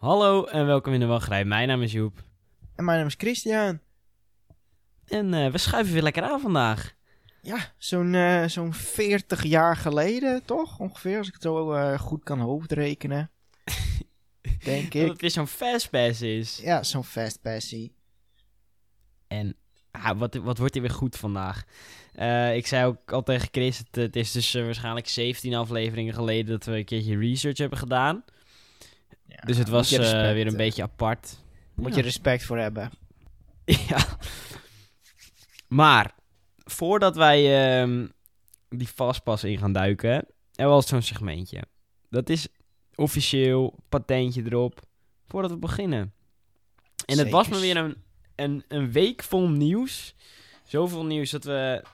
Hallo en welkom in de wachtrij. Mijn naam is Joep. En mijn naam is Christian. En eh, we schuiven weer lekker aan vandaag. Ja, zo'n eh, zo'n 40 jaar geleden, toch? Ongeveer, als ik het zo eh, goed kan hoofdrekenen. Denk Dat ik. het weer zo'n fastpass is. Ja, zo'n fastpassie. En ah, wat, wat wordt hier weer goed vandaag? Ik zei ook al tegen Chris, het, het is dus waarschijnlijk 17 afleveringen geleden dat we een keertje research hebben gedaan. Ja, dus het was eh, respect, weer een beetje apart. Moet Ja. je respect voor hebben. Ja. Maar, voordat wij ehm, die vastpas in gaan duiken, hebben we al zo'n segmentje. Dat is officieel, patentje erop, voordat we beginnen. En het was maar weer een, een, een week vol nieuws. Zoveel nieuws dat we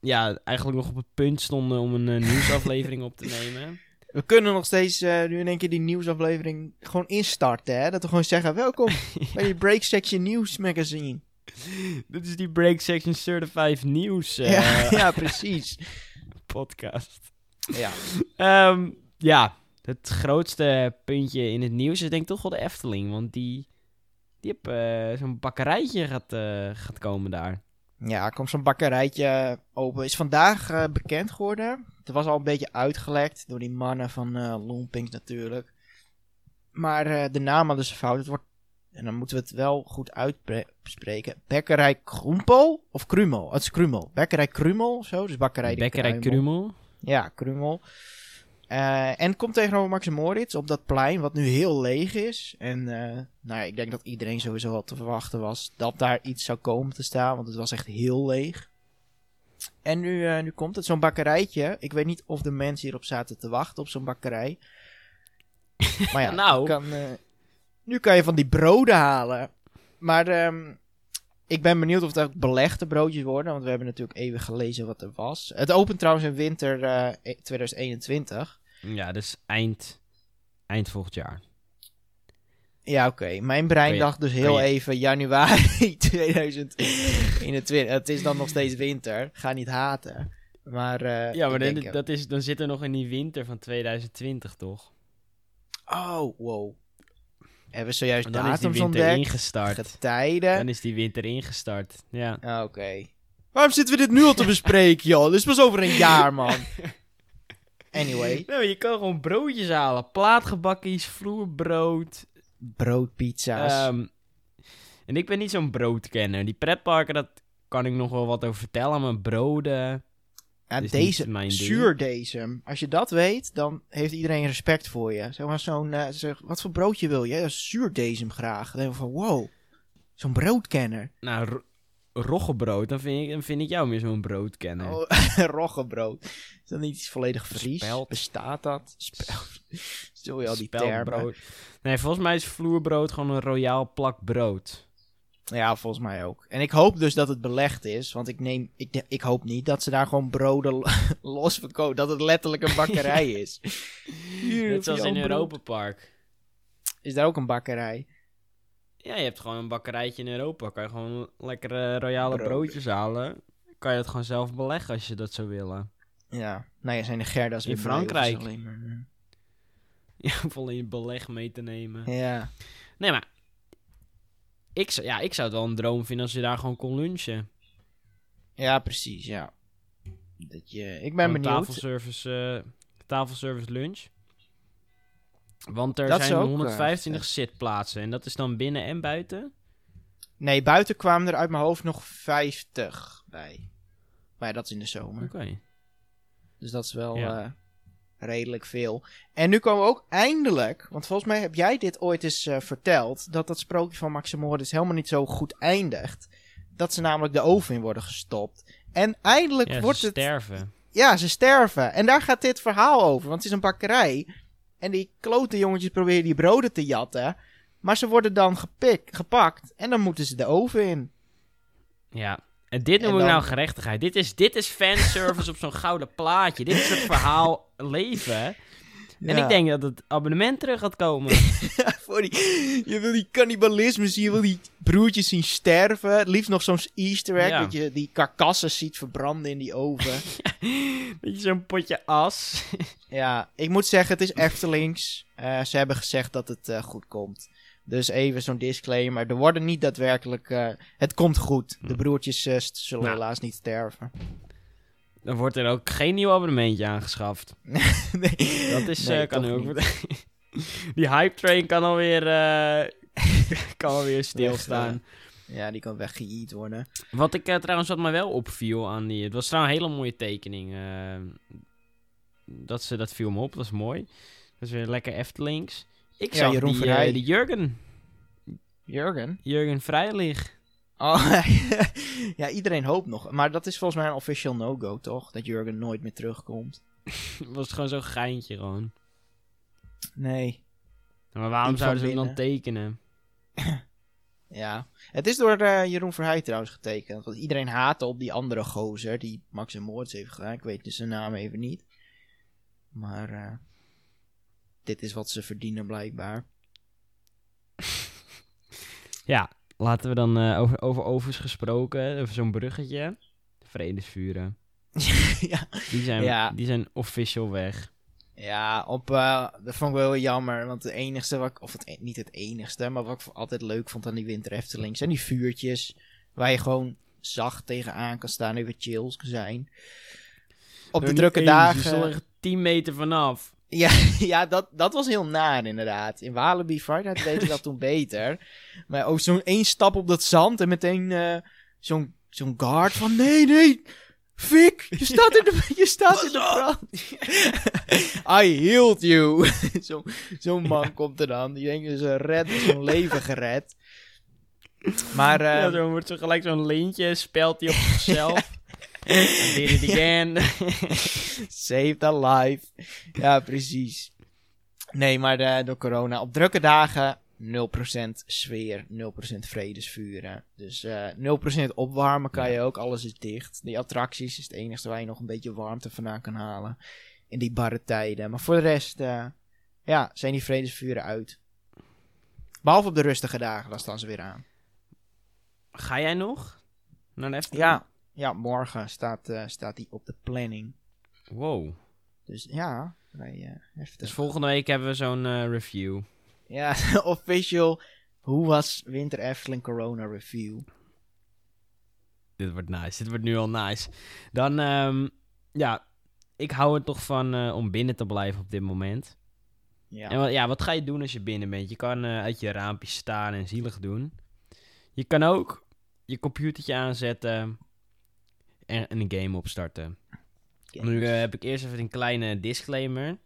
ja, eigenlijk nog op het punt stonden om een eh, nieuwsaflevering op te nemen. We kunnen nog steeds eh, nu in één keer die nieuwsaflevering gewoon instarten, hè? Dat we gewoon zeggen, welkom bij die Break Section News Magazine. Dit is die Break Section Certified Nieuws eh, ja, ja, precies. podcast. Ja. Ehm, ja, het grootste puntje in het nieuws is denk ik toch wel de Efteling. Want die, die heb eh, zo'n bakkerijtje gaat, gaat komen daar. Ja, er komt zo'n bakkerijtje open. Is vandaag bekend geworden. Het was al een beetje uitgelekt door die mannen van eh Lompings natuurlijk. Maar eh, de naam hadden ze fout. Het wordt, en dan moeten we het wel goed uitspreken. Bekkerij Kroempel of Krumel? Het is Krumel. Bekkerij Krumel zo. Dus bakkerij Bekkerij. Krumel. Ja, Krumel. Eh, en het komt tegenover Max Moritz op dat plein, wat nu heel leeg is. En nou ja, ik denk dat iedereen sowieso al te verwachten was dat daar iets zou komen te staan, want het was echt heel leeg. En nu, eh, nu komt het, zo'n bakkerijtje. Ik weet niet of de mensen hierop zaten te wachten op zo'n bakkerij. Maar ja, Nou. nu, kan, eh, nu kan je van die broden halen. Maar ehm, ik ben benieuwd of het ook belegde broodjes worden. Want we hebben natuurlijk even gelezen wat er was. Het opent trouwens in winter eh, e- 2021. Ja, dus eind, eind volgend jaar. Ja, oké. Mijn brein je- dacht dus heel je- even januari 2021. Het is dan nog steeds winter. Ga niet haten. Maar, eh, Ja, maar dan, denk, dat is, dan zit er nog in die winter van 2020, toch? Oh, wow. Hebben we zojuist dan is die winter ontdekt? ingestart. Getijden? Dan is die winter ingestart. Ja. Ah, Oké. Waarom zitten we dit nu al te bespreken, joh? Dit is pas over een jaar, man. Anyway. Nou, je kan gewoon broodjes halen. Plaatgebakkies, vloerbrood. Broodpizza's. Ehm, en ik ben niet zo'n broodkenner. Die pretparken, dat kan ik nog wel wat over vertellen. Maar broden... ja, deze, mijn zuurdesem. Als je dat weet, dan heeft iedereen respect voor je. Zeg maar zo'n, eh, zeg, wat voor broodje wil je? Ja, zuurdesem graag. Dan denk ik van, wow. Zo'n broodkenner. Nou, ro- roggebrood, dan vind, ik, dan vind ik jou meer zo'n broodkenner. Oh, roggebrood. Is dat niet iets volledig Fries? Speld. Bestaat dat? Speld. Die termen. Nee, volgens mij is vloerbrood gewoon een royaal plak brood. Ja, volgens mij ook. En ik hoop dus dat het belegd is. Want ik neem. Ik, ik hoop niet dat ze daar gewoon broden lo- los verkopen. Dat het letterlijk een bakkerij is. Net zoals in. Europa Park. Is daar ook een bakkerij? Ja, je hebt gewoon een bakkerijtje in Europa. Kan je gewoon lekkere royale Brood. broodjes halen. Kan je het gewoon zelf beleggen als je dat zou willen. Ja. Nou ja, zijn de Gerda's In Frankrijk. alleen maar, Ja, vol in je beleg mee te nemen. Ja. Nee, maar... Ik zou, ja, ik zou het wel een droom vinden als je daar gewoon kon lunchen. Ja, precies. Ja. Dat je, ik ben Gewoon benieuwd. Tafelservice, eh, tafelservice lunch. Want er Dat zijn zou ook, 125 eh, zitplaatsen. En dat is dan binnen en buiten? Nee, buiten kwamen er uit mijn hoofd nog 50 bij. Maar dat is in de zomer. Oké. Dus dat is wel Ja. eh, redelijk veel. En nu komen we ook eindelijk, want volgens mij heb jij dit ooit eens eh, verteld, dat dat sprookje van Max en Moritz helemaal niet zo goed eindigt. Dat ze namelijk de oven in worden gestopt. En eindelijk Ja, wordt ze het... sterven. Ja, ze sterven. En daar gaat dit verhaal over, want het is een bakkerij. En die klote jongetjes proberen die broden te jatten. Maar ze worden dan gepik, gepakt en dan moeten ze de oven in. Ja. En dit noem En ik dan- nou gerechtigheid. Dit is, dit is fanservice op zo'n gouden plaatje. Dit is het verhaal leven. En ik denk dat het abonnement terug gaat komen. voor die, je wil die cannibalisme zien, je wil die broertjes zien sterven. Het liefst nog zo'n easter egg, Ja. dat je die karkassen ziet verbranden in die oven. Beetje zo'n potje as. ja, ik moet zeggen, het is Eftelings. Eh, ze hebben gezegd dat het eh, goed komt. Dus even zo'n disclaimer. Er worden niet daadwerkelijk... eh, het komt goed. De broertjes eh, st- zullen Nou. helaas niet sterven. Dan wordt er ook geen nieuw abonnementje aangeschaft. nee. Dat is, Nee, eh, kan ook niet. Die hype train kan alweer, eh kan alweer stilstaan. Ja, die kan weggeëat worden. Wat ik trouwens, wat mij wel opviel aan die... Het was trouwens een hele mooie tekening. dat, ze, dat viel me op, dat is mooi. Dat is weer lekker Eftelings. Ik Ja, zag Jeroen die, Verheij. eh, die Jurgen. Jurgen? Jurgen Vrijlig. Oh, ja, iedereen hoopt nog. Maar dat is volgens mij een official no-go, toch? Dat Jurgen nooit meer terugkomt. was gewoon zo'n geintje gewoon. Nee. Maar waarom zouden ze hem dan tekenen? Ja. Het is door eh, Jeroen Verheij trouwens getekend. Want iedereen haatte op die andere gozer die Max en Moritz heeft gedaan. Ik weet dus zijn naam even niet. Maar eh, dit is wat ze verdienen blijkbaar. Ja, laten we dan eh, over, over ovens gesproken, over zo'n bruggetje. Vredesvuren. ja. Die zijn, Ja. die zijn official weg. Ja, op, eh, dat vond ik wel heel jammer. Want het enigste wat ik, of het, e- niet het enigste, maar wat ik altijd leuk vond aan die Winter Efteling, zijn die vuurtjes. Waar je gewoon zacht tegenaan kan staan, even chills zijn. Op de drukke eens, dagen. Echt 10 meter vanaf. Ja, ja dat, dat was heel naar inderdaad. In Walibi Friday deed ze dat toen beter. Maar ook zo'n één stap op dat zand en meteen eh, zo'n zo'n guard van nee, nee, Fik, je staat in de, je staat in de brand. I healed you. Zo'n zo'n man komt er dan. Die denkt dus, red, zo'n leven gered. Maar ja, eh, zo wordt zo gelijk zo'n lintje, spelt hij op zichzelf. I did it again. Saved a life. Ja, precies. Nee, maar door corona. Op drukke dagen 0% sfeer, 0% vredesvuren. Dus eh 0% opwarmen kan je ook. Alles is dicht. Die attracties is het enige waar je nog een beetje warmte vandaan kan halen. In die barre tijden. Maar voor de rest, eh, ja, zijn die vredesvuren uit. Behalve op de rustige dagen, dan staan ze weer aan. Ga jij nog? Naar de? Ja, ja morgen staat, eh, staat die op de planning. Wow. Dus ja, wij, eh, heftig. Dus volgende week hebben we zo'n eh, review. Ja, official. Hoe was Winter Efteling Corona Review? Dit wordt nice. Dit wordt nu al nice. Dan, ehm, ja, ik hou er toch van om binnen te blijven op dit moment. Ja. En wat, ja, wat ga je doen als je binnen bent? Je kan uit je raampje staan en zielig doen. Je kan ook je computertje aanzetten en, en een game opstarten. Nu eh, heb ik eerst even een kleine disclaimer.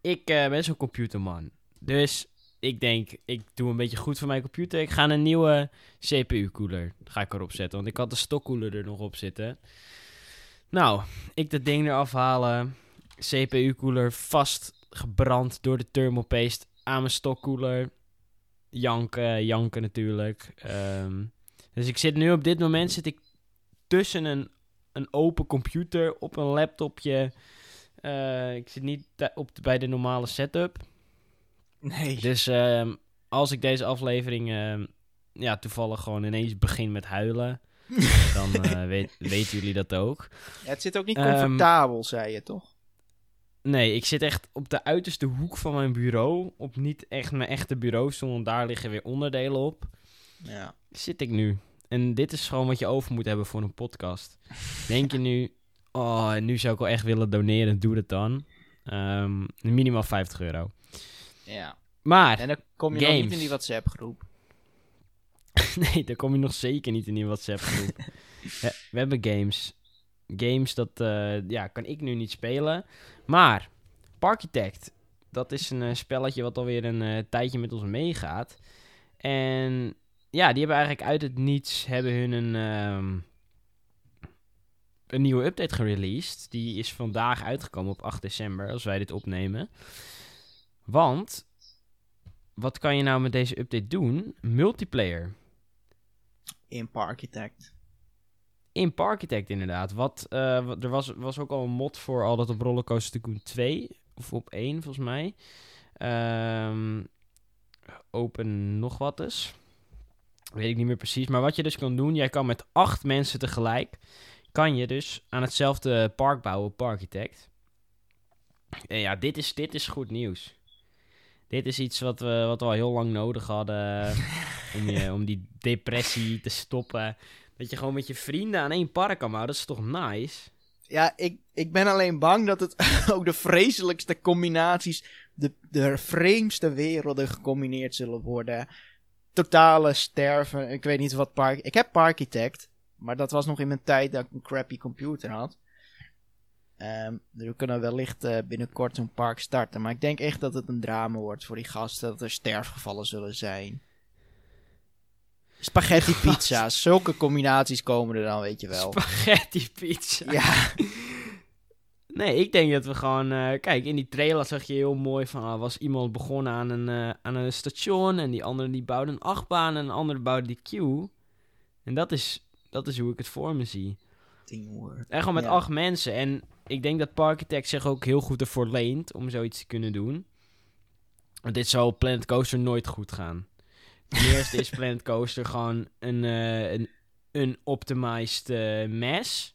Ik eh, ben zo'n computerman. Dus ik denk, ik doe een beetje goed voor mijn computer. Ik ga een nieuwe CPU-koeler ga ik erop zetten. Want ik had de stokkoeler er nog op zitten. Nou, ik dat ding eraf halen. CPU-koeler vastgebrand door de thermalpaste aan mijn stokkoeler. Janken, janken natuurlijk. Ehm, dus ik zit nu op dit moment zit ik tussen een, een open computer op een laptopje. Eh, ik zit niet op bij de normale setup. Nee. Dus ehm, als ik deze aflevering ehm, ja, toevallig gewoon ineens begin met huilen, dan eh, weet, weten jullie dat ook. Ja, het zit ook niet Ehm, comfortabel, zei je toch? Nee, ik zit echt op de uiterste hoek van mijn bureau. Op niet echt mijn echte bureaustoel, want daar liggen weer onderdelen op. Ja. Zit ik nu. En dit is gewoon wat je over moet hebben voor een podcast. Denk je nu, oh, nu zou ik wel echt willen doneren, doe dat dan. Ehm, minimaal 50 euro. ja. Maar, En dan kom je nog niet in die WhatsApp groep. nee, dan kom je nog zeker niet in die WhatsApp groep. we, we hebben games. Games, dat eh, ja, kan ik nu niet spelen. Maar, Parkitect, dat is een eh, spelletje wat alweer een eh, tijdje met ons meegaat. En ja, die hebben eigenlijk uit het niets hebben hun een, ehm, een nieuwe update gereleased. Die is vandaag uitgekomen op 8 december, als wij dit opnemen. Want, wat kan je nou met deze update doen? Multiplayer. In Parkitect. In Parkitect inderdaad. Wat, eh, wat- er was, was ook al een mod voor al dat op Rollercoaster Tycoon 2 of op één volgens mij. Ehm, open nog wat dus. Weet ik niet meer precies. Maar wat je dus kan doen, jij kan met acht mensen tegelijk, kan je dus aan hetzelfde park bouwen, Parkitect. En ja, dit is, dit is goed nieuws. Dit is iets wat we, wat we al heel lang nodig hadden om, je, om die depressie te stoppen. Dat je gewoon met je vrienden aan één park kan bouwen, dat is toch nice? Ja, ik, ik ben alleen bang dat het ook de vreselijkste combinaties, de, de vreemdste werelden gecombineerd zullen worden. Totale sterven. Ik weet niet wat Park. Ik heb Parkitect, maar dat was nog in mijn tijd dat ik een crappy computer had. Ehm, dus we kunnen wellicht eh, binnenkort zo'n park starten. Maar ik denk echt dat het een drama wordt voor die gasten. Dat er sterfgevallen zullen zijn. Spaghetti pizza's. Zulke combinaties komen er dan, weet je wel. Spaghetti pizza. Ja. Nee, ik denk dat we gewoon... eh, kijk, in die trailer zag je heel mooi van... ah, was iemand begonnen aan een, eh, aan een station... en die andere die bouwde een achtbaan... en een andere bouwde die queue. En dat is, dat is hoe ik het voor me zie. Teamwork. En gewoon met Ja. acht mensen. En ik denk dat Parkitect zich ook heel goed ervoor leent... om zoiets te kunnen doen. Want dit zou Planet Coaster nooit goed gaan. Ten eerste is Planet Coaster gewoon een, eh een unoptimized mess...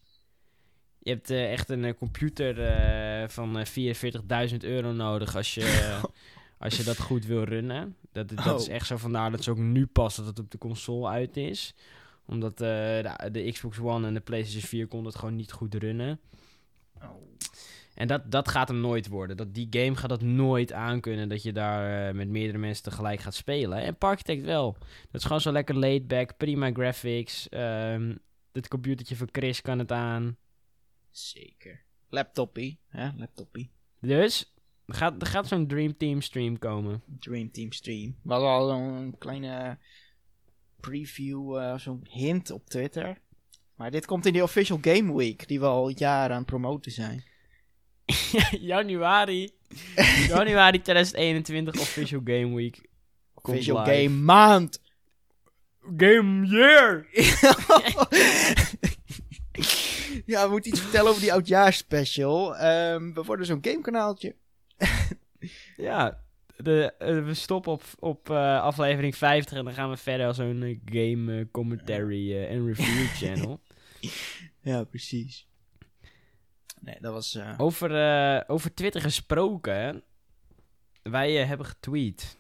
Je hebt eh, echt een eh, computer eh, van eh 44.000 euro nodig als je, als je dat goed wil runnen. Dat, dat is Oh. echt zo vandaar dat ze ook nu pas dat het op de console uit is. Omdat de, de Xbox One en de PlayStation 4 kon het gewoon niet goed runnen. Oh. En dat, dat gaat hem nooit worden. Dat, die game gaat dat nooit aankunnen dat je daar met meerdere mensen tegelijk gaat spelen. En Parkitect wel. Dat is gewoon zo lekker laid back, prima graphics. ehm het computertje van Chris kan het aan. Zeker. Laptopie, hè? Laptopie. Dus, er gaat, er gaat zo'n Dream Team stream komen. Dream Team Stream. We hadden al een kleine preview, eh, zo'n hint op Twitter. Maar dit komt in die Official Game Week, die we al jaren aan het promoten zijn. januari. januari 2021 Official Game Week. Komt Official live. Game Maand! Game Year! ja, we moeten iets vertellen over die oudjaarsspecial. Ehm we worden zo'n gamekanaaltje. Ja, de, eh, we stoppen op, op eh, aflevering 50 en dan gaan we verder als zo'n eh, game commentary en review channel. Ja, precies. Nee, dat was... Over, over Twitter gesproken, wij hebben getweet.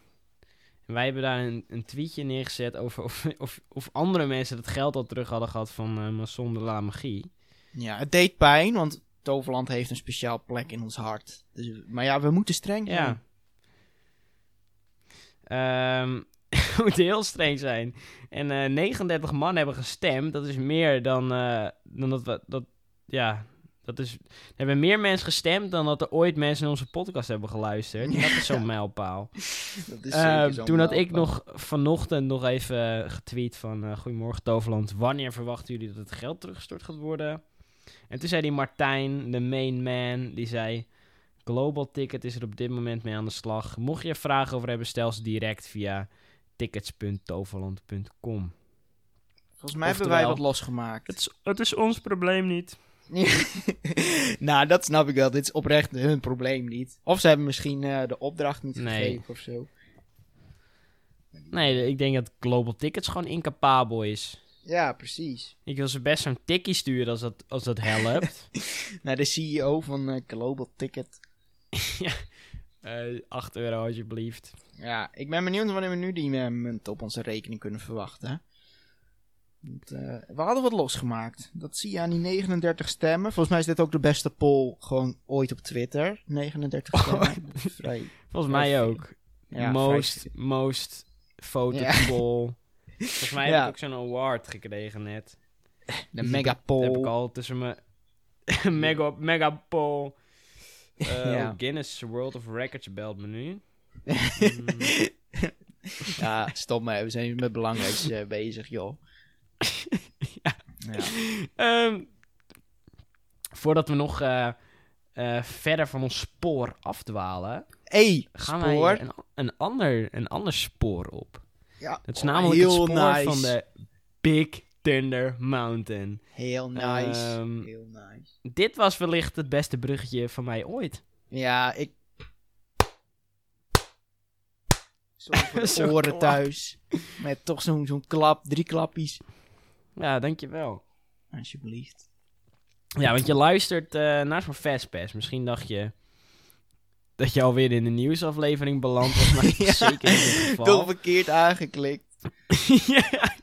En wij hebben daar een, een tweetje neergezet over of, of, of andere mensen het geld al terug hadden gehad van Mason de la Magie. Ja, het deed pijn, want Toverland heeft een speciaal plek in ons hart. Dus, maar ja, we moeten streng zijn. Ja. Ehm moet heel streng zijn. En eh 39 man hebben gestemd. Dat is meer dan, eh, dan dat we. Dat, ja, dat is. Er hebben meer mensen gestemd dan dat er ooit mensen in onze podcast hebben geluisterd. Dat is zo'n mijlpaal. Dat is Eh, zo'n toen had ik nog vanochtend nog even eh, getweet van... eh, Goedemorgen Toverland, wanneer verwachten jullie dat het geld teruggestort gaat worden? En toen zei die Martijn, de main man, die zei... Global Ticket is er op dit moment mee aan de slag. Mocht je er vragen over hebben, stel ze direct via tickets.toverland.com. Volgens mij hebben wij wat losgemaakt. Het is, het is ons probleem niet. nou, dat snap ik wel. Dit is oprecht hun probleem niet. Of ze hebben misschien eh, de opdracht niet Nee. gegeven of zo. Nee, ik denk dat Global Tickets gewoon incapabel is. Ja, precies. Ik wil ze best zo'n tikkie sturen als dat, als dat helpt. Naar de CEO van eh, Global Ticket. Eh 8 euro alsjeblieft. Ja, ik ben benieuwd wanneer we nu die eh, munt op onze rekening kunnen verwachten. Want, eh, we hadden wat losgemaakt. Dat zie je aan die 39 stemmen. Volgens mij is dit ook de beste poll gewoon ooit op Twitter. 39 stemmen. Vrij. Volgens mij ook. Ja, most, most voted Ja. poll. Volgens mij heb ik ook zo'n award gekregen net. De Die mega heb- ik al tussen mijn mega, mega poll. Eh, oh, Guinness World of Records belt me nu. Mm, Ja, stop maar. We zijn met belangrijks eh, bezig, joh. Ja. Ja. Ehm, voordat we nog eh, verder van ons spoor afdwalen, Hey, gaan spoor. wij een, een, ander, een ander spoor op. Ja. Het is namelijk het spoor van de Big Thunder Mountain. Heel nice. Ehm, Heel nice. Dit was wellicht het beste bruggetje van mij ooit. Ja, ik... Sorry voor zo thuis. Met toch zo'n zo'n klap, drie klappies. Ja, dankjewel. Alsjeblieft. Ja, want je luistert eh, naar zo'n Fastpass. Misschien dacht je dat je alweer in de nieuwsaflevering beland was, maar Ja, zeker niet het geval. Toch verkeerd aangeklikt. ja.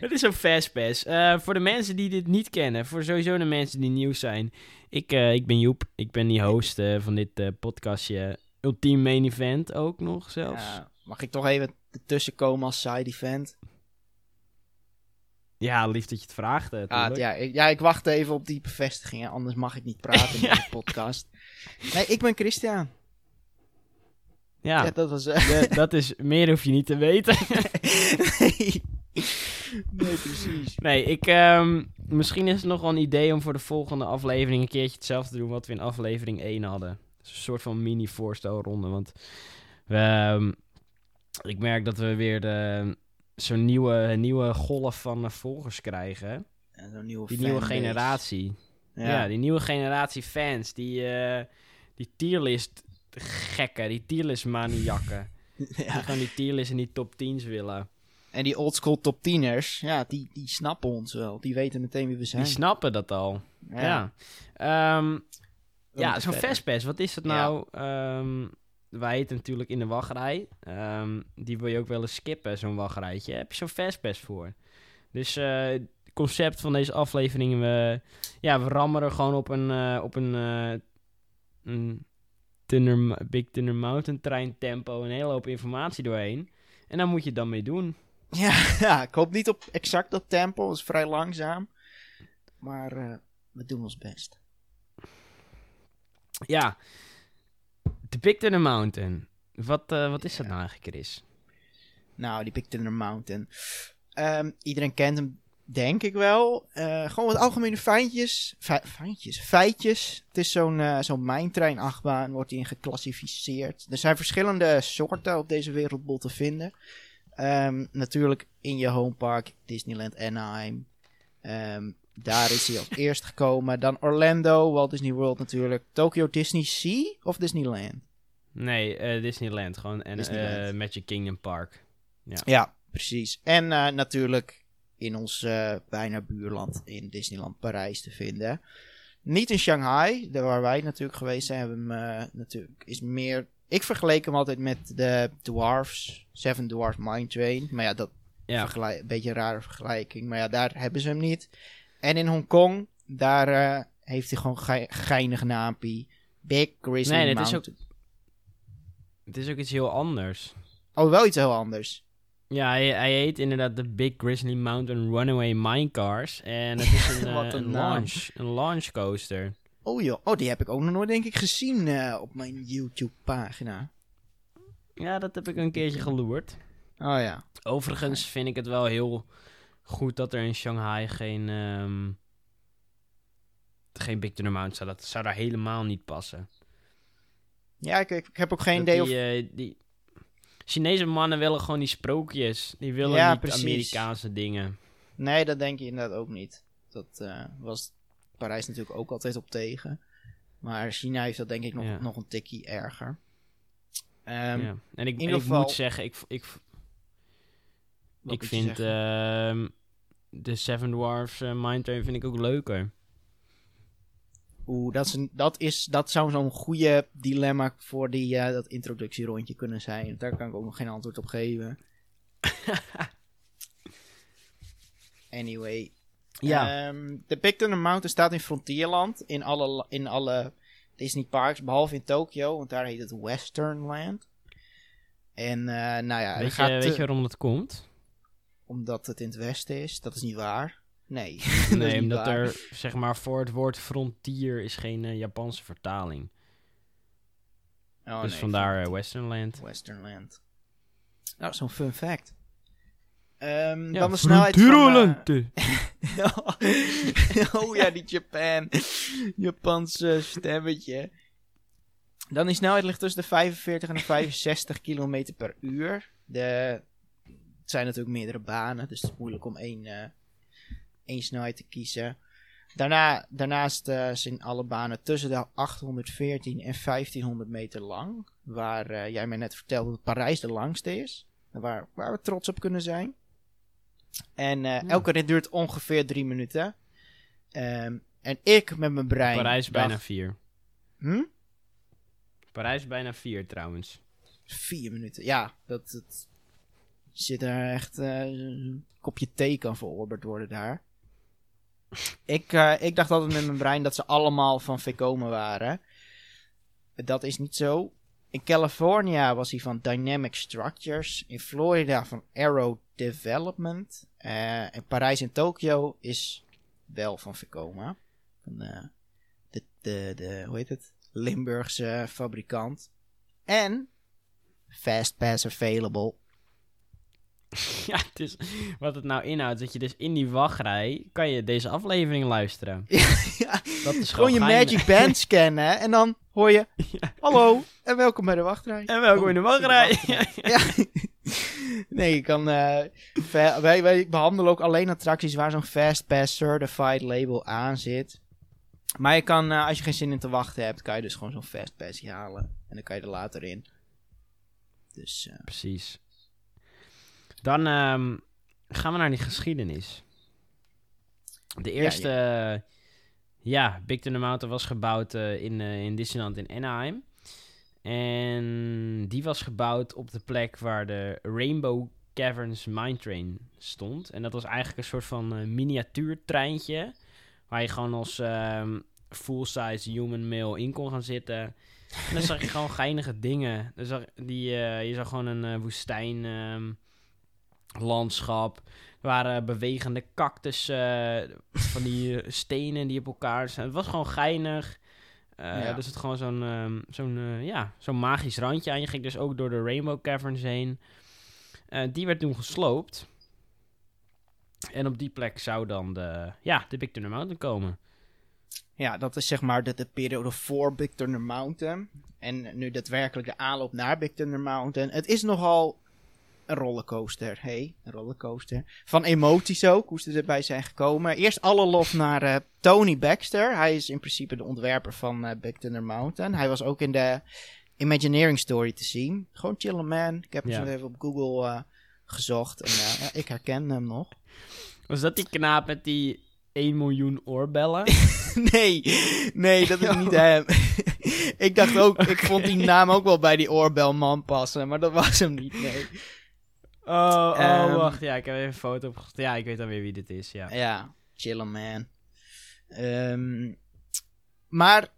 Het is zo'n Fastpass. Eh voor de mensen die dit niet kennen, voor sowieso de mensen die nieuw zijn. Ik, eh, ik ben Joep, ik ben die host eh, van dit podcastje. Ultiem Main Event ook nog zelfs. Ja, Ja, mag ik toch even ertussen komen als side event? lief dat je het vraagt. Ah, ja, ik, ja, ik wacht even op die bevestiging. Anders mag ik niet praten in Ja. de podcast. Nee, ik ben Christian. Ja, Ja, dat was... eh, dat is meer hoef je niet te weten. nee. nee, precies. Nee, ik, ehm, misschien is het nog wel een idee om voor de volgende aflevering een keertje hetzelfde te doen wat we in aflevering 1 hadden. Dus een soort van mini-voorstelronde, want ehm, ik merk dat we weer de, zo'n nieuwe, nieuwe golf van volgers krijgen. Ja, zo'n nieuwe Die nieuwe generatie. Ja. Ja. die nieuwe generatie fans, die, eh, die tierlist gekken, die tierlist maniakken. Die ja. gewoon die tierlist en die top 10's willen. En die oldschool top tieners, ja, die, die snappen ons wel. Die weten meteen wie we zijn. Die snappen dat al. Ja. Ehm, We ja, zo'n. Fastpass, wat is dat Ja. nou? Ehm, wij heten natuurlijk in de wachtrij. Ehm, die wil je ook wel eens skippen, zo'n wachtrijtje. Heb je zo'n Fastpass voor? Dus eh, het concept van deze aflevering, we, ja, we rammen er gewoon op een, eh, op een, eh, een Thunder, Big Thunder Mountain trein tempo een hele hoop informatie doorheen. En daar moet je het dan mee doen. Ja, ja, ik hoop niet op exact dat tempo. Dat is vrij langzaam. Maar eh, we doen ons best. Ja, de Big Thunder Mountain. Wat, wat is dat nou eigenlijk, Chris? Nou, die Big Thunder Mountain. Ehm, iedereen kent hem, denk ik wel. Eh, gewoon wat algemene feitjes. Fe- feitjes? Feitjes. Het is zo'n eh zo'n mijntreinachtbaan, wordt die in geclassificeerd. Er zijn verschillende soorten op deze wereldbol te vinden. Ehm, natuurlijk in je homepark, Disneyland Anaheim. Ehm, daar is hij als eerst gekomen. Dan Orlando, Walt Disney World natuurlijk. Tokyo Disney Sea of Disneyland? Nee, eh, Disneyland. Gewoon en, Disneyland. Magic Kingdom Park. Ja, precies. En natuurlijk in ons eh, bijna buurland in Disneyland Parijs te vinden. Niet in Shanghai, daar waar wij natuurlijk geweest zijn, hebben we hem eh, natuurlijk is meer. Ik vergeleek hem altijd met de Dwarfs, Seven Dwarfs Mine Train. Maar ja, dat Ja, vergelijk, een beetje een rare vergelijking. Maar ja, daar hebben ze hem niet. En in Hongkong, daar eh, heeft hij gewoon ge geinig naampie. Big Grizzly Nee, is Mountain. het is ook iets heel anders. Oh, wel iets heel anders. Ja, hij, hij heet inderdaad de Big Grizzly Mountain Runaway Minecars. En het is een, eh, Wat een een, naam. launch, een launch coaster. Oh joh, oh, die heb ik ook nog nooit denk ik gezien eh, op mijn YouTube pagina. Ja, dat heb ik een keertje geloerd. Oh ja. Overigens vind ik het wel heel goed dat er in Shanghai geen, ehm, geen Big Thunder Mountain staat. Dat zou daar helemaal niet passen. Ja, ik, ik heb ook geen Dat idee die, of... eh, die Chinese mannen willen gewoon die sprookjes. Die willen Ja, niet precies. Amerikaanse dingen. Nee, dat denk je inderdaad ook niet. Dat eh, was Parijs natuurlijk ook altijd op tegen. Maar China heeft dat denk ik nog, Ja. nog een tikkie erger. Ehm, ja. En ik, geval- moet zeggen, ik, ik, wat ik vind ehm, de Seven Dwarfs uh, Mine Train vind ik ook leuker. Oeh, dat, is een, dat, is, dat zou zo'n goede dilemma voor die, eh, dat introductierondje kunnen zijn. Daar kan ik ook nog geen antwoord op geven. Anyway. Ja. Ehm, de Big Thunder Mountain staat in Frontierland. In alle, in alle Disney parks. Behalve in Tokyo. Want daar heet het Westernland. En eh, nou ja, weet, gaat, je, eh, weet je waarom dat komt? omdat het in het westen is. Dat is niet waar. Nee. Nee, omdat waar. er, zeg maar, voor het woord frontier is geen eh, Japanse vertaling. Oh, dus nee, vandaar eh, Westernland. Westernland. Nou, zo'n fun fact. Ehm, Ja, dan de snelheid van... Eh, oh ja, die Japan. Japanse stemmetje. Dan die snelheid ligt tussen de 45 en de 65 km per uur. De, het zijn natuurlijk meerdere banen, dus het is moeilijk om één, eh, één snelheid te kiezen. Daarna, daarnaast eh, zijn alle banen tussen de 814 en 1500 meter lang. waar eh, jij mij net vertelde dat Parijs de langste is. Waar, waar we trots op kunnen zijn. En eh, elke rit duurt ongeveer drie minuten. Ehm, en ik met mijn brein. Parijs dacht- bijna vier. Hm? Parijs bijna vier trouwens. Vier minuten. Ja, dat, dat zit er echt een kopje thee kan verorberd worden daar. Ik, eh, ik dacht altijd met mijn brein dat ze allemaal van Vekoma waren. Dat is niet zo. In California was hij van Dynamic Structures. In Florida van Aero Development. Eh en Parijs en Tokio is wel van Vekoma. Van eh, de, de, de, hoe heet het? Limburgse fabrikant. En Fast Pass Available. ja, het is, wat het nou inhoudt, dat je dus in die wachtrij kan je deze aflevering luisteren. ja, Dat is gewoon je geinig. Magic Band scannen en dan hoor je... Hallo en welkom bij de wachtrij. En welkom in de wachtrij. Ja. nee, je kan... fa- wij, wij behandelen ook alleen attracties waar zo'n Fast Pass Certified label aan zit. Maar je kan, eh, als je geen zin in te wachten hebt, kan je dus gewoon zo'n Fast Pass halen. En dan kan je er later in. Dus, eh, Precies. Dan ehm, gaan we naar die geschiedenis. De eerste, ja, ja Big Thunder Mountain was gebouwd eh, in, eh, in Disneyland in Anaheim. En die was gebouwd op de plek waar de Rainbow Caverns Mine Train stond. En dat was eigenlijk een soort van eh, miniatuurtreintje. Waar je gewoon als ehm, full-size human male in kon gaan zitten. En dan zag je gewoon geinige dingen. Dan zag, die, eh, je zag gewoon een eh, woestijn ehm, landschap. Er waren bewegende cactus, eh, van die eh, stenen die op elkaar staan. Het was gewoon geinig. Eh Ja. Er zat gewoon zo'n ehm, zo'n ja, zo'n magisch randje aan. Je ging dus ook door de Rainbow Caverns heen. Die werd toen gesloopt. En op die plek zou dan de, ja, de Big Thunder Mountain komen. Ja, dat is zeg maar de, de periode voor Big Thunder Mountain. En nu daadwerkelijk de aanloop naar Big Thunder Mountain. Het is nogal een rollercoaster. hey, een rollercoaster. Van emoties ook, hoe ze erbij zijn gekomen. Eerst alle lof naar eh, Tony Baxter. Hij is in principe de ontwerper van eh, Big Thunder Mountain. Hij was ook in de Imagineering Story te zien. Gewoon chillen man. Ik heb hem Ja. zo even op Google eh, gezocht. En ja, ik herken hem nog. Was dat die knaap met die 1 miljoen oorbellen? Nee, nee, dat is niet hem. ik dacht ook, ik vond die naam ook wel bij die oorbelman passen, maar dat was hem niet, nee. Oh, oh Ehm. wacht. Ja, ik heb even een foto opgezocht. Ja, ik weet alweer wie dit is, ja. Ja, chillen man. Ehm, maar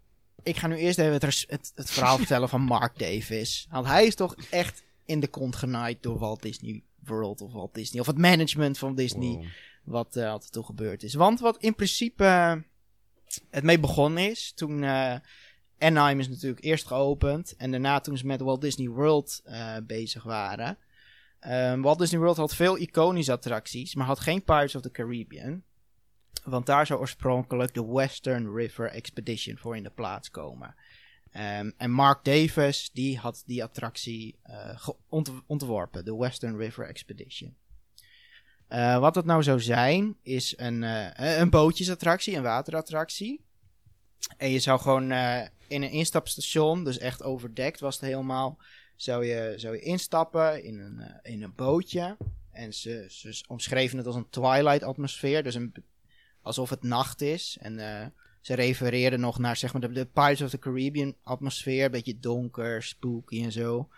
ik ga nu eerst even het, het, het verhaal vertellen van Mark Davis. Want hij is toch echt in de kont genaaid door Walt Disney World of Walt Disney. Of het management van Disney. Wow. wat eh altijd toe gebeurd is. Want wat in principe eh, het mee begonnen is, toen eh Anaheim is natuurlijk eerst geopend en daarna toen ze met Walt Disney World bezig waren. Ehm, Walt Disney World had veel iconische attracties, maar had geen Pirates of the Caribbean. Want daar zou oorspronkelijk de Western River Expedition voor in de plaats komen. Ehm, en Mark Davis, die had die attractie eh, ontworpen, de Western River Expedition. Eh, wat het nou zou zijn, is een, eh, een bootjesattractie, een waterattractie. En je zou gewoon in een instapstation, dus echt overdekt was het helemaal, zou je, zou je instappen in een, eh, in een bootje. En ze, ze omschreven het als een twilight atmosfeer, dus een, alsof het nacht is. En eh, ze refereerden nog naar zeg maar, de, de Pirates of the Caribbean atmosfeer, een beetje donker, spooky en zo.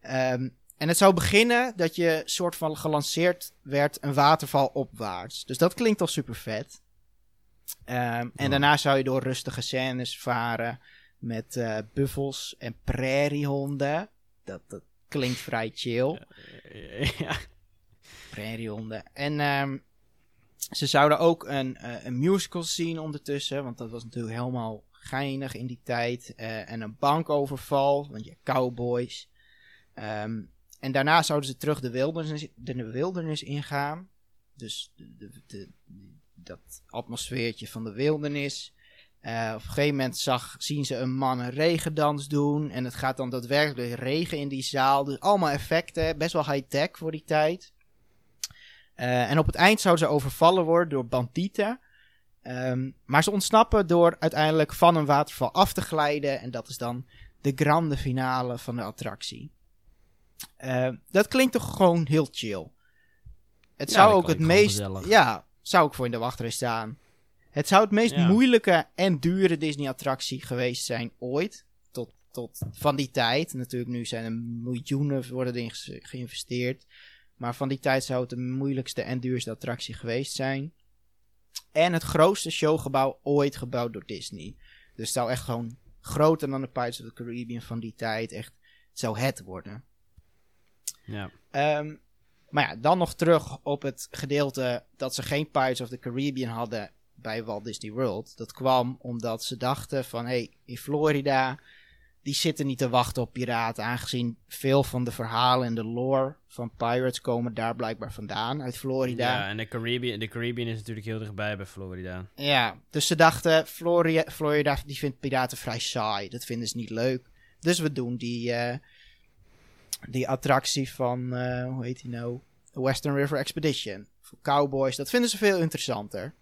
Ehm, en het zou beginnen dat je soort van gelanceerd werd een waterval opwaarts. Dus dat klinkt al super vet. Ehm, en daarna zou je door rustige scènes varen met eh, buffels en prairiehonden. Dat, dat klinkt vrij chill. ja. Prairiehonden. En ehm, ze zouden ook een, eh, een musical zien ondertussen. Want dat was natuurlijk helemaal geinig in die tijd. Eh, en een bankoverval, want je cowboys. Ehm, en daarna zouden ze terug de wildernis, de wildernis ingaan. Dus de, de, de- dat atmosfeertje van de wildernis. Eh, op een gegeven moment zag, zien ze een man een regendans doen. En het gaat dan daadwerkelijk regen in die zaal. Dus allemaal effecten. Best wel high-tech voor die tijd. Eh, en op het eind zouden ze overvallen worden door bandieten. Ehm, maar ze ontsnappen door uiteindelijk van een waterval af te glijden. En dat is dan de grande finale van de attractie. Eh, dat klinkt toch gewoon heel chill. Het Ja, zou ook het meest. Ja, zou ik voor in de wachtrij staan. Het zou het meest Ja. moeilijke en dure Disney-attractie geweest zijn ooit. Tot, tot van die tijd. Natuurlijk, nu zijn er miljoenen worden erin ge- geïnvesteerd. Maar van die tijd zou het de moeilijkste en duurste attractie geweest zijn. En het grootste showgebouw ooit gebouwd door Disney. Dus het zou echt gewoon groter dan de Pirates of the Caribbean van die tijd. Echt, het zou het worden. Ja. Ehm, maar ja, dan nog terug op het gedeelte dat ze geen Pirates of the Caribbean hadden bij Walt Disney World. Dat kwam omdat ze dachten van, hé, hey, in Florida, die zitten niet te wachten op piraten, aangezien veel van de verhalen en de lore van Pirates komen daar blijkbaar vandaan, uit Florida. Ja, en de Caribbean, de Caribbean is natuurlijk heel dichtbij bij Florida. Ja, dus ze dachten, Florida, Florida die vindt piraten vrij saai. Dat vinden ze niet leuk. Dus we doen die, eh, die attractie van, eh, hoe heet die nou? Western River Expedition. Voor cowboys, dat vinden ze veel interessanter.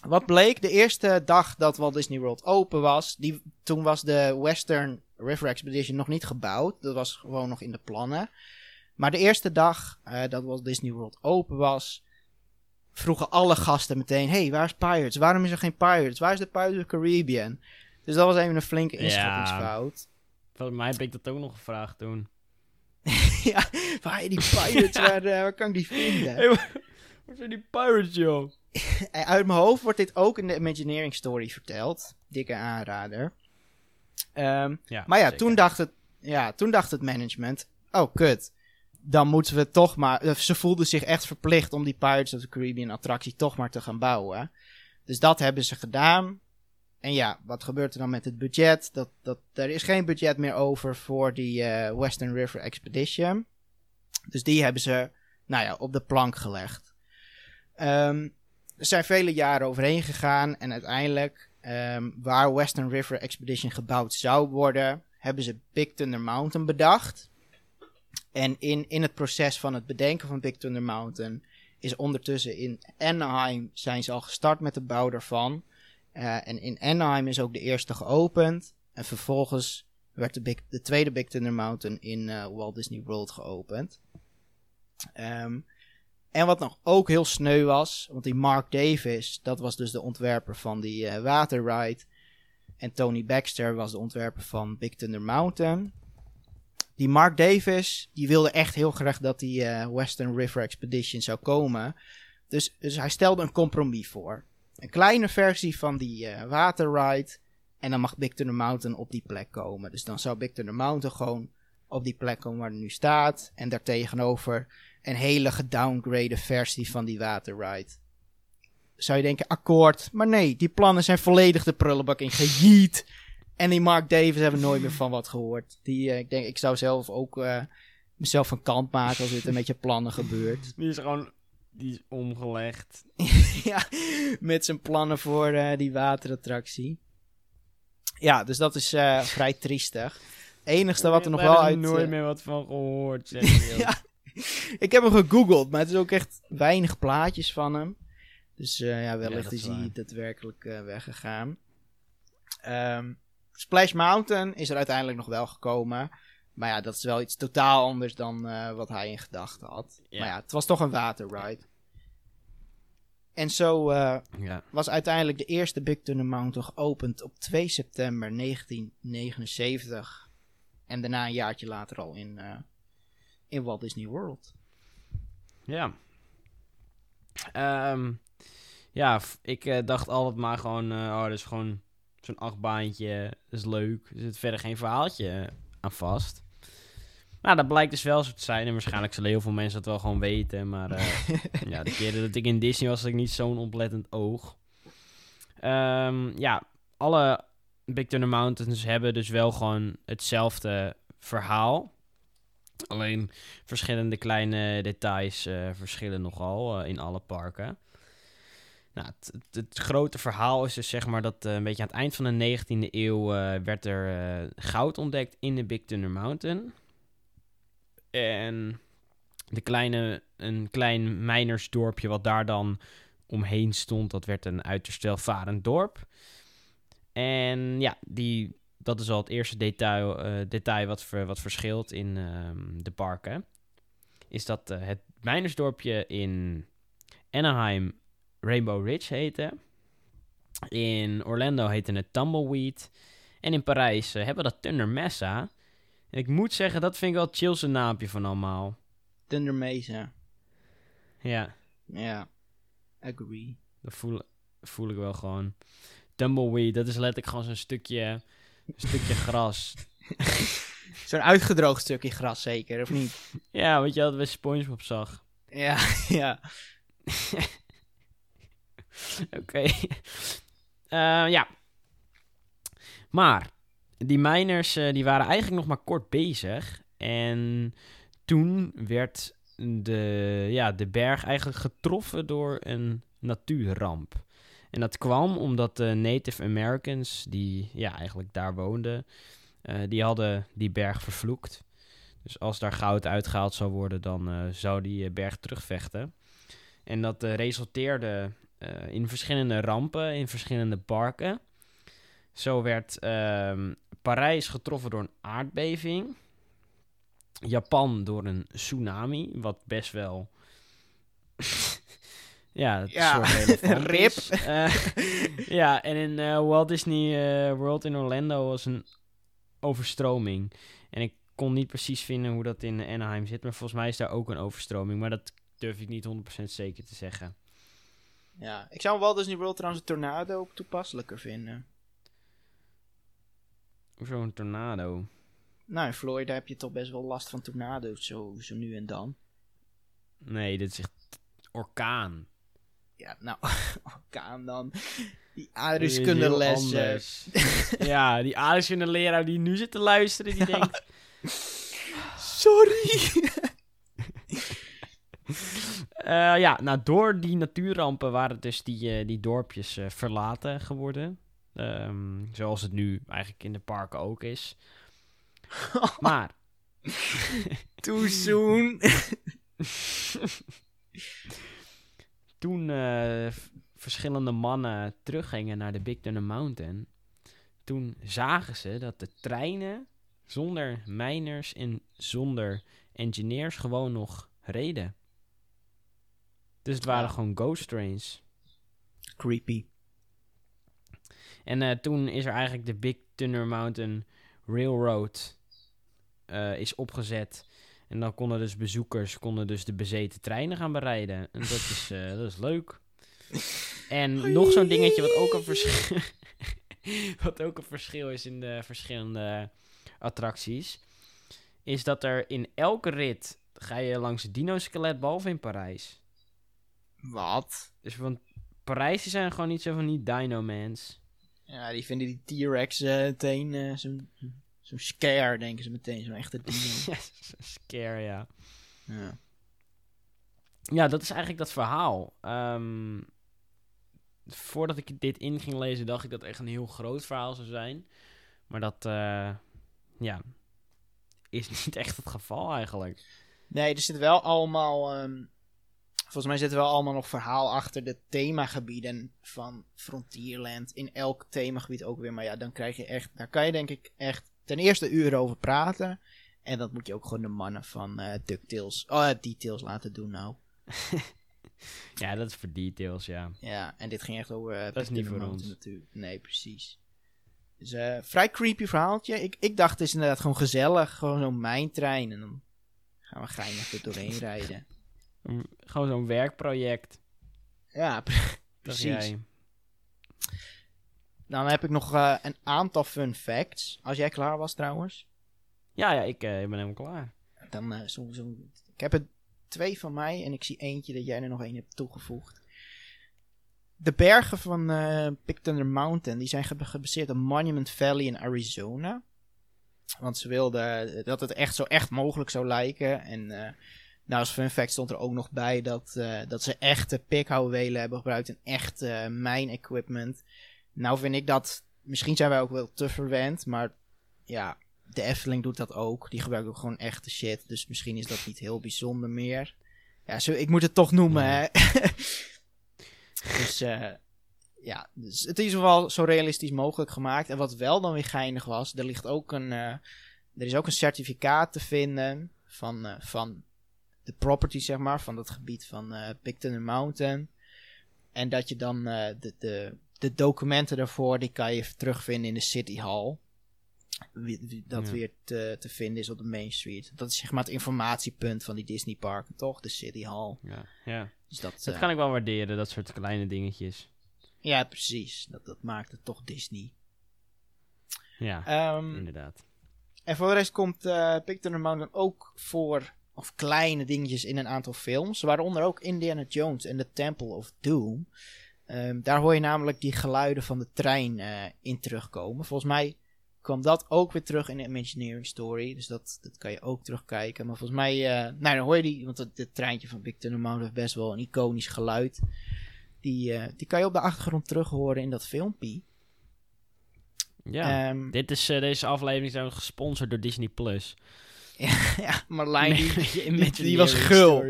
Wat bleek, de eerste dag dat Walt Disney World open was, die, toen was de Western River Expedition nog niet gebouwd. Dat was gewoon nog in de plannen. Maar de eerste dag eh, dat Walt Disney World open was, vroegen alle gasten meteen: hey, waar is Pirates? Waarom is er geen Pirates? Waar is de Pirates of the Caribbean? Dus dat was even een flinke Ja. inschattingsfout. Volgens mij heb ik dat ook nog gevraagd toen. Ja, waar die Pirates? waar, eh, waar kan ik die vinden? Hey, waar zijn die pirates, joh? Uit mijn hoofd wordt dit ook in de Imagineering Story verteld. Dikke aanrader. Ehm, Ja, maar ja zeker. toen, dacht het, ja, toen dacht het management: oh kut. Dan moeten we toch maar. eh, Ze voelden zich echt verplicht om die Pirates of the Caribbean attractie toch maar te gaan bouwen. Dus dat hebben ze gedaan. En ja, wat gebeurt er dan met het budget? Dat, dat, er is geen budget meer over voor die eh, Western River Expedition. Dus die hebben ze, nou ja, op de plank gelegd. Ehm, er zijn vele jaren overheen gegaan en uiteindelijk, ehm, waar Western River Expedition gebouwd zou worden, hebben ze Big Thunder Mountain bedacht. En in, in het proces van het bedenken van Big Thunder Mountain is ondertussen in Anaheim zijn ze al gestart met de bouw daarvan. Eh, en in Anaheim is ook de eerste geopend. En vervolgens werd de, de tweede Big Thunder Mountain in eh, Walt Disney World geopend. Ehm, en wat nog ook heel sneu was, want die Mark Davis, dat was dus de ontwerper van die eh, waterride. En Tony Baxter was de ontwerper van Big Thunder Mountain. Die Mark Davis, die wilde echt heel graag dat die eh, Western River Expedition zou komen. Dus, dus hij stelde een compromis voor. Een kleine versie van die eh, waterride. En dan mag Big Thunder Mountain op die plek komen. Dus dan zou Big Thunder Mountain gewoon op die plek komen waar het nu staat. En daartegenover een hele gedowngrade versie van die waterride. Zou je denken, akkoord. Maar nee, die plannen zijn volledig de prullenbak in gejiet. En die Mark Davis hebben nooit meer van wat gehoord. Die, eh, ik denk, ik zou zelf ook eh, mezelf van kant maken als dit een met je plannen gebeurt. Die is gewoon die is omgelegd. ja, met zijn plannen voor eh, die waterattractie. Ja, dus dat is vrij triestig. enigste wat er nog wel uit... nooit eh, meer wat van gehoord. Zeg je. ja, ik heb hem gegoogeld, maar het is ook echt weinig plaatjes van hem. Dus eh, ja, wellicht is hij daadwerkelijk eh, weggegaan. Ehm, Splash Mountain is er uiteindelijk nog wel gekomen. Maar ja, dat is wel iets totaal anders dan eh, wat hij in gedachten had. Ja. Maar ja, het was toch een waterride. En zo Ja. was uiteindelijk de eerste Big Thunder Mountain geopend op 2 september 1979. En daarna een jaartje later al in, in Walt Disney World. Ja. Ehm, ja, ik eh, dacht altijd maar gewoon, eh, oh, dat is gewoon zo'n achtbaantje, dat is leuk. Er zit verder geen verhaaltje aan vast. Nou, dat blijkt dus wel zo te zijn. En waarschijnlijk zullen heel veel mensen dat wel gewoon weten. Maar eh, ja, de keren dat ik in Disney was, had ik niet zo'n oplettend oog. Ehm, ja, alle Big Thunder Mountains hebben dus wel gewoon hetzelfde verhaal. Alleen verschillende kleine details eh, verschillen nogal eh, in alle parken. Nou, het, het, grote verhaal is dus zeg maar dat eh, een beetje aan het eind van de 19e eeuw werd er goud ontdekt in de Big Thunder Mountain. En de kleine, een klein mijnersdorpje wat daar dan omheen stond, dat werd een uiterst welvarend dorp. En ja, die dat is al het eerste detail, eh, detail wat, ver, wat verschilt in ehm, de parken. Is dat eh, het mijnersdorpje in Anaheim Rainbow Ridge heette. In Orlando heette het Tumbleweed. En in Parijs eh, hebben we dat Thunder Mesa. En ik moet zeggen, dat vind ik wel het chillste naampje van allemaal. Thunder Mesa. Ja, Ja. Agree. dat voel, voel ik wel gewoon. Tumbleweed, dat is letterlijk gewoon zo'n stukje, een stukje gras. Zo'n uitgedroogd stukje gras zeker, of niet? Ja, wat je altijd bij SpongeBob zag. Ja, ja. Oké. Eh, ja. Maar, die miners eh, die waren eigenlijk nog maar kort bezig. En toen werd de, ja, de berg eigenlijk getroffen door een natuurramp. En dat kwam omdat de Native Americans, die ja, eigenlijk daar woonden, eh, die hadden die berg vervloekt. Dus als daar goud uitgehaald zou worden, dan eh, zou die eh, berg terugvechten. En dat resulteerde in verschillende rampen, in verschillende parken. Zo werd ehm, Parijs getroffen door een aardbeving. Japan door een tsunami, wat best wel... ja, het Ja, soort relevant rip. Eh, ja, en in eh, Walt Disney eh, World in Orlando was een overstroming. En ik kon niet precies vinden hoe dat in Anaheim zit, maar volgens mij is daar ook een overstroming. Maar dat durf ik niet 100% zeker te zeggen. ja. Ik zou Walt Disney World trouwens een tornado ook toepasselijker vinden. Hoezo een tornado? Nou, in Florida heb je toch best wel last van tornado's, zo, zo nu en dan. Nee, dit is echt orkaan. Ja, nou, orkaan dan. Die Dit is aardrijkskunde heel les. anders. ja, die aardrijkskunde leraar die nu zit te luisteren, die Ja. denkt... Sorry! Eh, ja, nou, door die natuurrampen waren dus die, eh, die dorpjes eh, verlaten geworden. Ehm, zoals het nu eigenlijk in de parken ook is. Maar Too soon. Toen eh, verschillende mannen teruggingen naar de Big Thunder Mountain, toen zagen ze dat de treinen zonder miners en zonder engineers gewoon nog reden. Dus het waren gewoon ghost trains. Creepy. En eh, toen is er eigenlijk de Big Thunder Mountain Railroad eh, is opgezet. En dan konden dus bezoekers konden dus de bezeten treinen gaan berijden. En dat is, eh, dat is leuk. En nog zo'n dingetje wat ook een verschil... wat ook een verschil is in de verschillende attracties... is dat er in elke rit ga je langs het dino-skelet, behalve in Parijs. Wat? Dus want Parijs zijn gewoon niet zo van die dino-mans. Ja, die vinden die T-Rex eh, meteen eh, zo'n zo'n scare, denken ze meteen. Zo'n echte dino. Scare, ja. ja. Ja, dat is eigenlijk dat verhaal. Ehm, voordat ik dit in ging lezen, dacht ik dat het echt een heel groot verhaal zou zijn. Maar dat, eh, ja, is niet echt het geval eigenlijk. Nee, er zit wel allemaal... ehm, volgens mij zit er wel allemaal nog verhaal achter de themagebieden van Frontierland. In elk themagebied ook weer. Maar ja, dan krijg je echt... Daar kan je denk ik echt ten eerste uren over praten. En dat moet je ook gewoon de mannen van eh DuckTales... Oh, Details laten doen nou. Ja, dat is voor details, ja. Ja, en dit ging echt over... eh, Dat is niet voor ons. Natuurlijk. Nee, precies. Dus eh, vrij creepy verhaaltje. Ik, ik dacht, het is inderdaad gewoon gezellig. Gewoon zo'n mijntrein. En dan gaan we geinig er doorheen rijden. Gewoon zo'n werkproject. Ja, precies. Jij. Dan heb ik nog eh, een aantal fun facts. Als jij klaar was trouwens. Ja, ja, ik eh, ben helemaal klaar. Dan eh, zo, zo. Ik heb er twee van mij en ik zie eentje dat jij er nog één hebt toegevoegd. De bergen van Big Thunder Mountain die zijn ge- gebaseerd op Monument Valley in Arizona. Want ze wilden dat het echt zo echt mogelijk zou lijken. En nou, als fun fact stond er ook nog bij dat, dat ze echte pikhouwelen hebben gebruikt en echt eh mijn-equipment. Nou vind ik dat, misschien zijn wij ook wel te verwend, maar ja, de Efteling doet dat ook. Die gebruikt ook gewoon echte shit. Dus misschien is dat niet heel bijzonder meer. Ja, zo, ik moet het toch noemen, Ja. hè. dus, eh ja, dus het is wel zo realistisch mogelijk gemaakt. En wat wel dan weer geinig was, er ligt ook een, eh, er is ook een certificaat te vinden van, eh, van de property, zeg maar, van dat gebied van Thunder Mountain. En dat je dan de, de, de documenten daarvoor, die kan je terugvinden in de City Hall. Dat Ja. weer te, te vinden is op de Main Street. Dat is zeg maar het informatiepunt van die Disney parken, toch? De City Hall. Ja, ja. Dus dat, dat eh, kan ik wel waarderen, dat soort kleine dingetjes. Ja, precies. Dat, dat maakt het toch Disney. Ja, Ehm, inderdaad. en voor de rest komt Big Thunder Mountain ook voor, of kleine dingetjes in een aantal films. Waaronder ook Indiana Jones en The Temple of Doom. Ehm, daar hoor je namelijk die geluiden van de trein eh, in terugkomen. Volgens mij kwam dat ook weer terug in de Imagineering Story. Dus dat, dat kan je ook terugkijken. Maar volgens mij, eh, nou dan hoor je die, want het, het treintje van Big Thunder Mountain heeft best wel een iconisch geluid. Die, eh, die kan je op de achtergrond terug horen in dat filmpje. Ja. Ehm, Dit is, deze aflevering we gesponsord door Disney+. Plus. ja, Marlijn die, die, die- die was gul.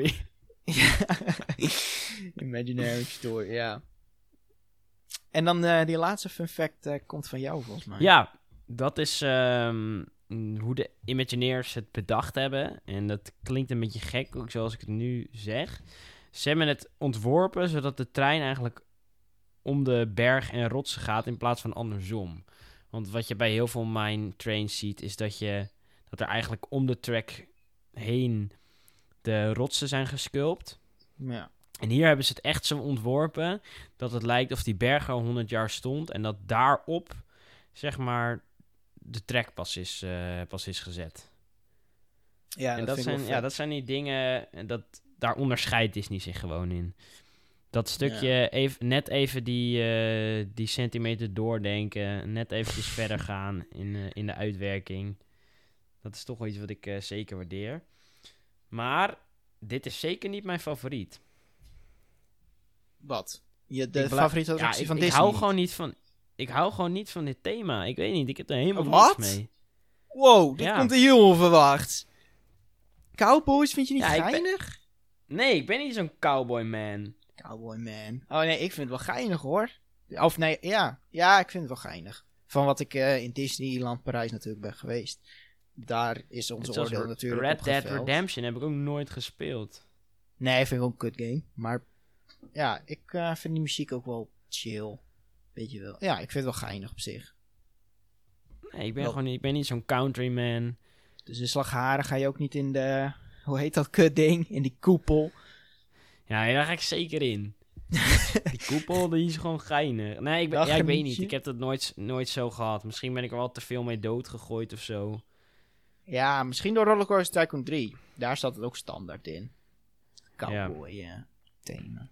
Imaginary Story, ja. En dan eh, die laatste fun fact eh, komt van jou volgens mij. Ja, dat is ehm, hoe de Imagineers het bedacht hebben. En dat klinkt een beetje gek, ook zoals ik het nu zeg. Ze hebben het ontworpen zodat de trein eigenlijk om de berg en rotsen gaat in plaats van andersom. Want wat je bij heel veel mine trains ziet, is dat, je, dat er eigenlijk om de track heen de rotsen zijn gesculpt. Ja. En hier hebben ze het echt zo ontworpen dat het lijkt of die berg al 100 jaar stond en dat daarop, zeg maar, de track pas is, eh, pas is gezet. Ja, en dat, zijn, ja, dat zijn die dingen, en dat, daar onderscheidt Disney zich gewoon in. Dat stukje, even, net even die, eh, die centimeter doordenken, net eventjes verder gaan in, eh, in de uitwerking. Dat is toch wel iets wat ik eh, zeker waardeer. Maar dit is zeker niet mijn favoriet. Wat? Je, de Ik favoriete Ja, attractie ik, van ik Disney? hou gewoon niet van. Ik hou gewoon niet van dit thema. Ik weet niet, ik heb er helemaal Wat? niks mee. Wow, dit Ja. komt heel onverwacht. Cowboys vind je niet Ja, ik ben- geinig? Nee, ik ben niet zo'n cowboy man. Cowboy man. Oh nee, ik vind het wel geinig hoor. Of nee, ja. Ja, ik vind het wel geinig. Van wat ik eh, in Disneyland Parijs natuurlijk ben geweest. Daar is onze oordeel natuurlijk Red Dead. Redemption heb ik ook nooit gespeeld. Nee, vind ik ook een kut game. Maar ja, ik eh, vind die muziek ook wel chill. Weet je wel. Ja, ik vind het wel geinig op zich. Nee, ik ben Wel- gewoon niet, ik ben niet zo'n countryman. Dus in Slagharen ga je ook niet in de... Hoe heet dat kut ding? In die koepel. Ja, daar ga ik zeker in. Die koepel, die is gewoon geinig. Nee, ik, ben, ja, ik weet niet. Ik heb dat nooit, nooit zo gehad. Misschien ben ik er wel te veel mee doodgegooid of zo. Ja, misschien door Rollercoaster Tycoon 3. Daar staat het ook standaard in. Cowboy eh, thema.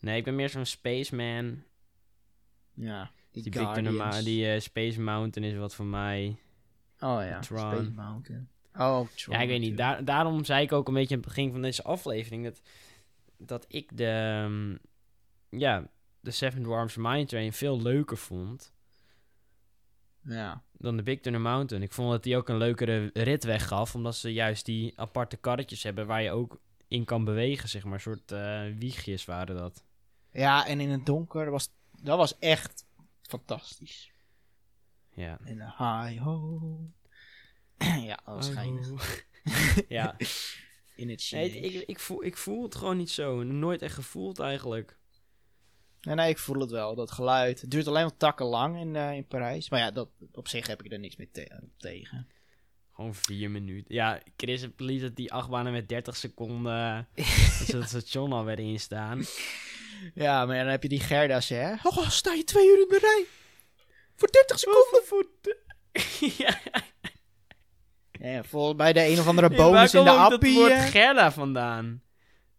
Nee, ik ben meer zo'n spaceman. Ja, die, Die, Guardians. die eh, Space Mountain is wat voor mij. Oh ja, Tron. Space Mountain. Oh, Tron. Ja, ik weet niet. Daar, daarom zei ik ook een beetje aan het begin van deze aflevering dat, dat ik de, ehm, ja, de Seven Dwarfs Mine Train veel leuker vond Ja. dan de Big Thunder Mountain. Ik vond dat die ook een leukere ritweg gaf, omdat ze juist die aparte karretjes hebben waar je ook in kan bewegen, zeg maar. Een soort eh, wiegjes waren dat. Ja, en in het donker was... Dat was echt fantastisch. Ja. In de high ho. ja, dat was geinig. ja. In het Nee, Chinees. het- ik, ik, voel, ik voel het gewoon niet zo. Nooit echt gevoeld eigenlijk. Nee, nee, ik voel het wel. Dat geluid. Het duurt alleen wat takken lang in, eh, in Parijs. Maar ja, dat, op zich heb ik er niks mee te- tegen. Gewoon vier minuten. Ja, Chris liet dat die achtbanen met 30 seconden dat ze het station al werden instaan. Ja, maar dan heb je die Gerda's, hè? Oh, sta je twee uur in de rij? Voor 30 seconden? ja, Ja, volgens bij de een of andere waar bonus in de komt ook dat appie. woord Gerda vandaan?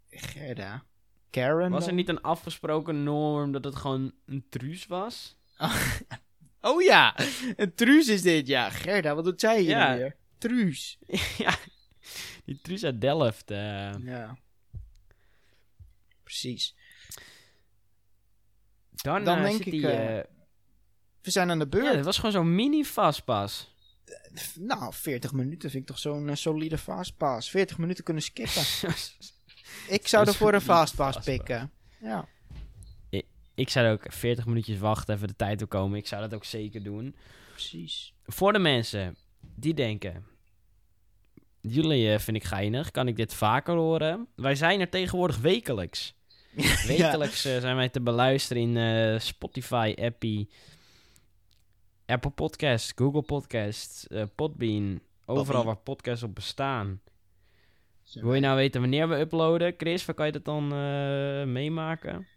Gerda. Karen Was er niet een afgesproken norm dat het gewoon een truus was? Oh ja, een truus is dit, ja. Gerda, wat doet zij hier Ja. weer? Truus. ja, die truus uit Delft. eh. Ja. Precies. Dan Dan eh, denk ik, die... eh, eh, We zijn aan de beurt. ja, dat was gewoon zo'n mini-vastpas. Nou, 40 minuten vind ik toch zo'n solide fastpass. 40 minuten kunnen skippen. Ik zou Zo'n er voor een fastpass fastpass. pikken. Ja. ik zou ook 40 minuutjes wachten, even de tijd wil komen. Ik zou dat ook zeker doen. Precies. Voor de mensen die denken... Jullie vind ik geinig, kan ik dit vaker horen? Wij zijn er tegenwoordig wekelijks. Wekelijks eh, zijn wij te beluisteren in eh, Spotify, Appie, Apple Podcasts, Google Podcasts, eh, Podbean. Overal waar podcasts op bestaan. Wil je nou weten wanneer we uploaden? Chris, waar kan je dat dan meemaken?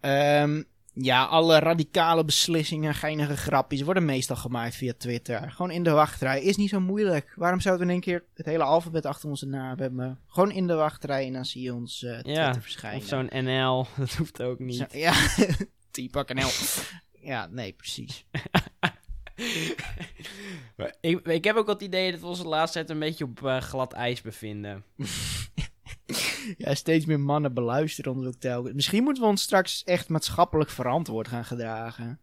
Ehm, ja, alle radicale beslissingen, geinige grapjes worden meestal gemaakt via Twitter. Gewoon in de wachtrij. Is niet zo moeilijk. Waarom zouden we in één keer het hele alfabet achter onze naam hebben? Gewoon in de wachtrij en dan zie je ons eh Twitter Ja, verschijnen. Of zo'n NL, dat hoeft ook niet. Zo- ja, T-pak NL. ja, nee, precies. Ik, ik heb ook het idee dat we ons de laatste tijd een beetje op eh, glad ijs bevinden. Ja, steeds meer mannen beluisteren ons ook telkens. Misschien moeten we ons straks echt maatschappelijk verantwoord gaan gedragen.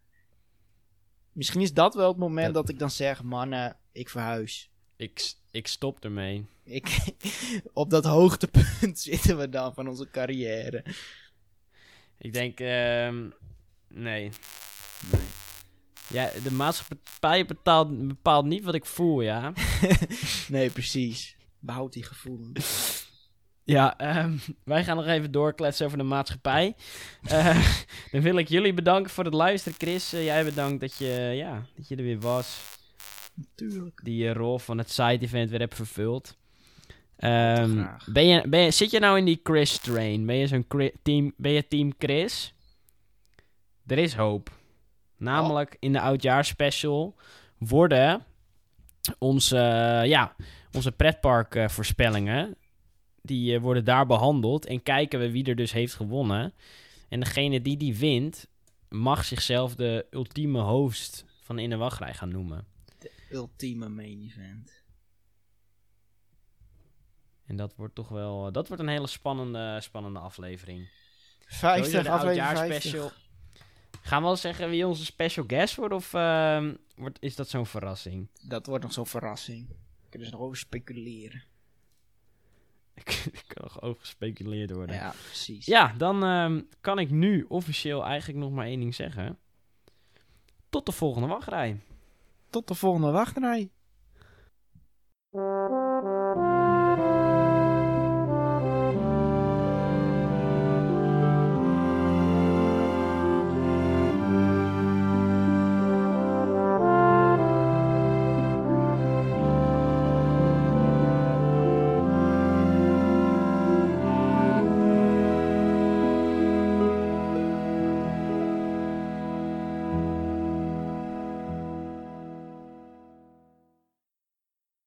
Misschien is dat wel het moment Dat- dat, ik dan zeg, mannen, ik verhuis. Ik, ik stop ermee. Ik, op dat hoogtepunt zitten we dan van onze carrière. Ik denk, ehm, nee. Ja, de maatschappij bepaalt, bepaalt niet wat ik voel, ja. Nee, precies. Behoud die gevoelens. Ja, ehm, wij gaan nog even doorkletsen over de maatschappij. Eh, dan wil ik jullie bedanken voor het luisteren. Chris, eh, jij bedankt dat je, ja, dat je er weer was. Natuurlijk. Die eh, rol van het side-event weer hebt vervuld. Ehm, ben je, ben je, zit je nou in die Chris-train? Ben je zo'n team, ben je team Chris? Er is hoop. Namelijk in de oudjaarspecial worden onze, ja, onze pretpark voorspellingen, die eh, worden daar behandeld en kijken we wie er dus heeft gewonnen. En degene die die wint, mag zichzelf de ultieme host van In de Wachtrij gaan noemen. Ultieme main event. En dat wordt toch wel, dat wordt een hele spannende, spannende aflevering. 50 Sowieso de aflevering. 50. Gaan we wel zeggen wie onze special guest wordt of ehm, wordt, is dat zo'n verrassing? Dat wordt nog zo'n verrassing. Kunnen ze nog over speculeren. ik kan nog worden. Ja, precies. Ja, dan ehm, kan ik nu officieel eigenlijk nog maar één ding zeggen. Tot de volgende wachtrij. Tot de volgende wachtrij.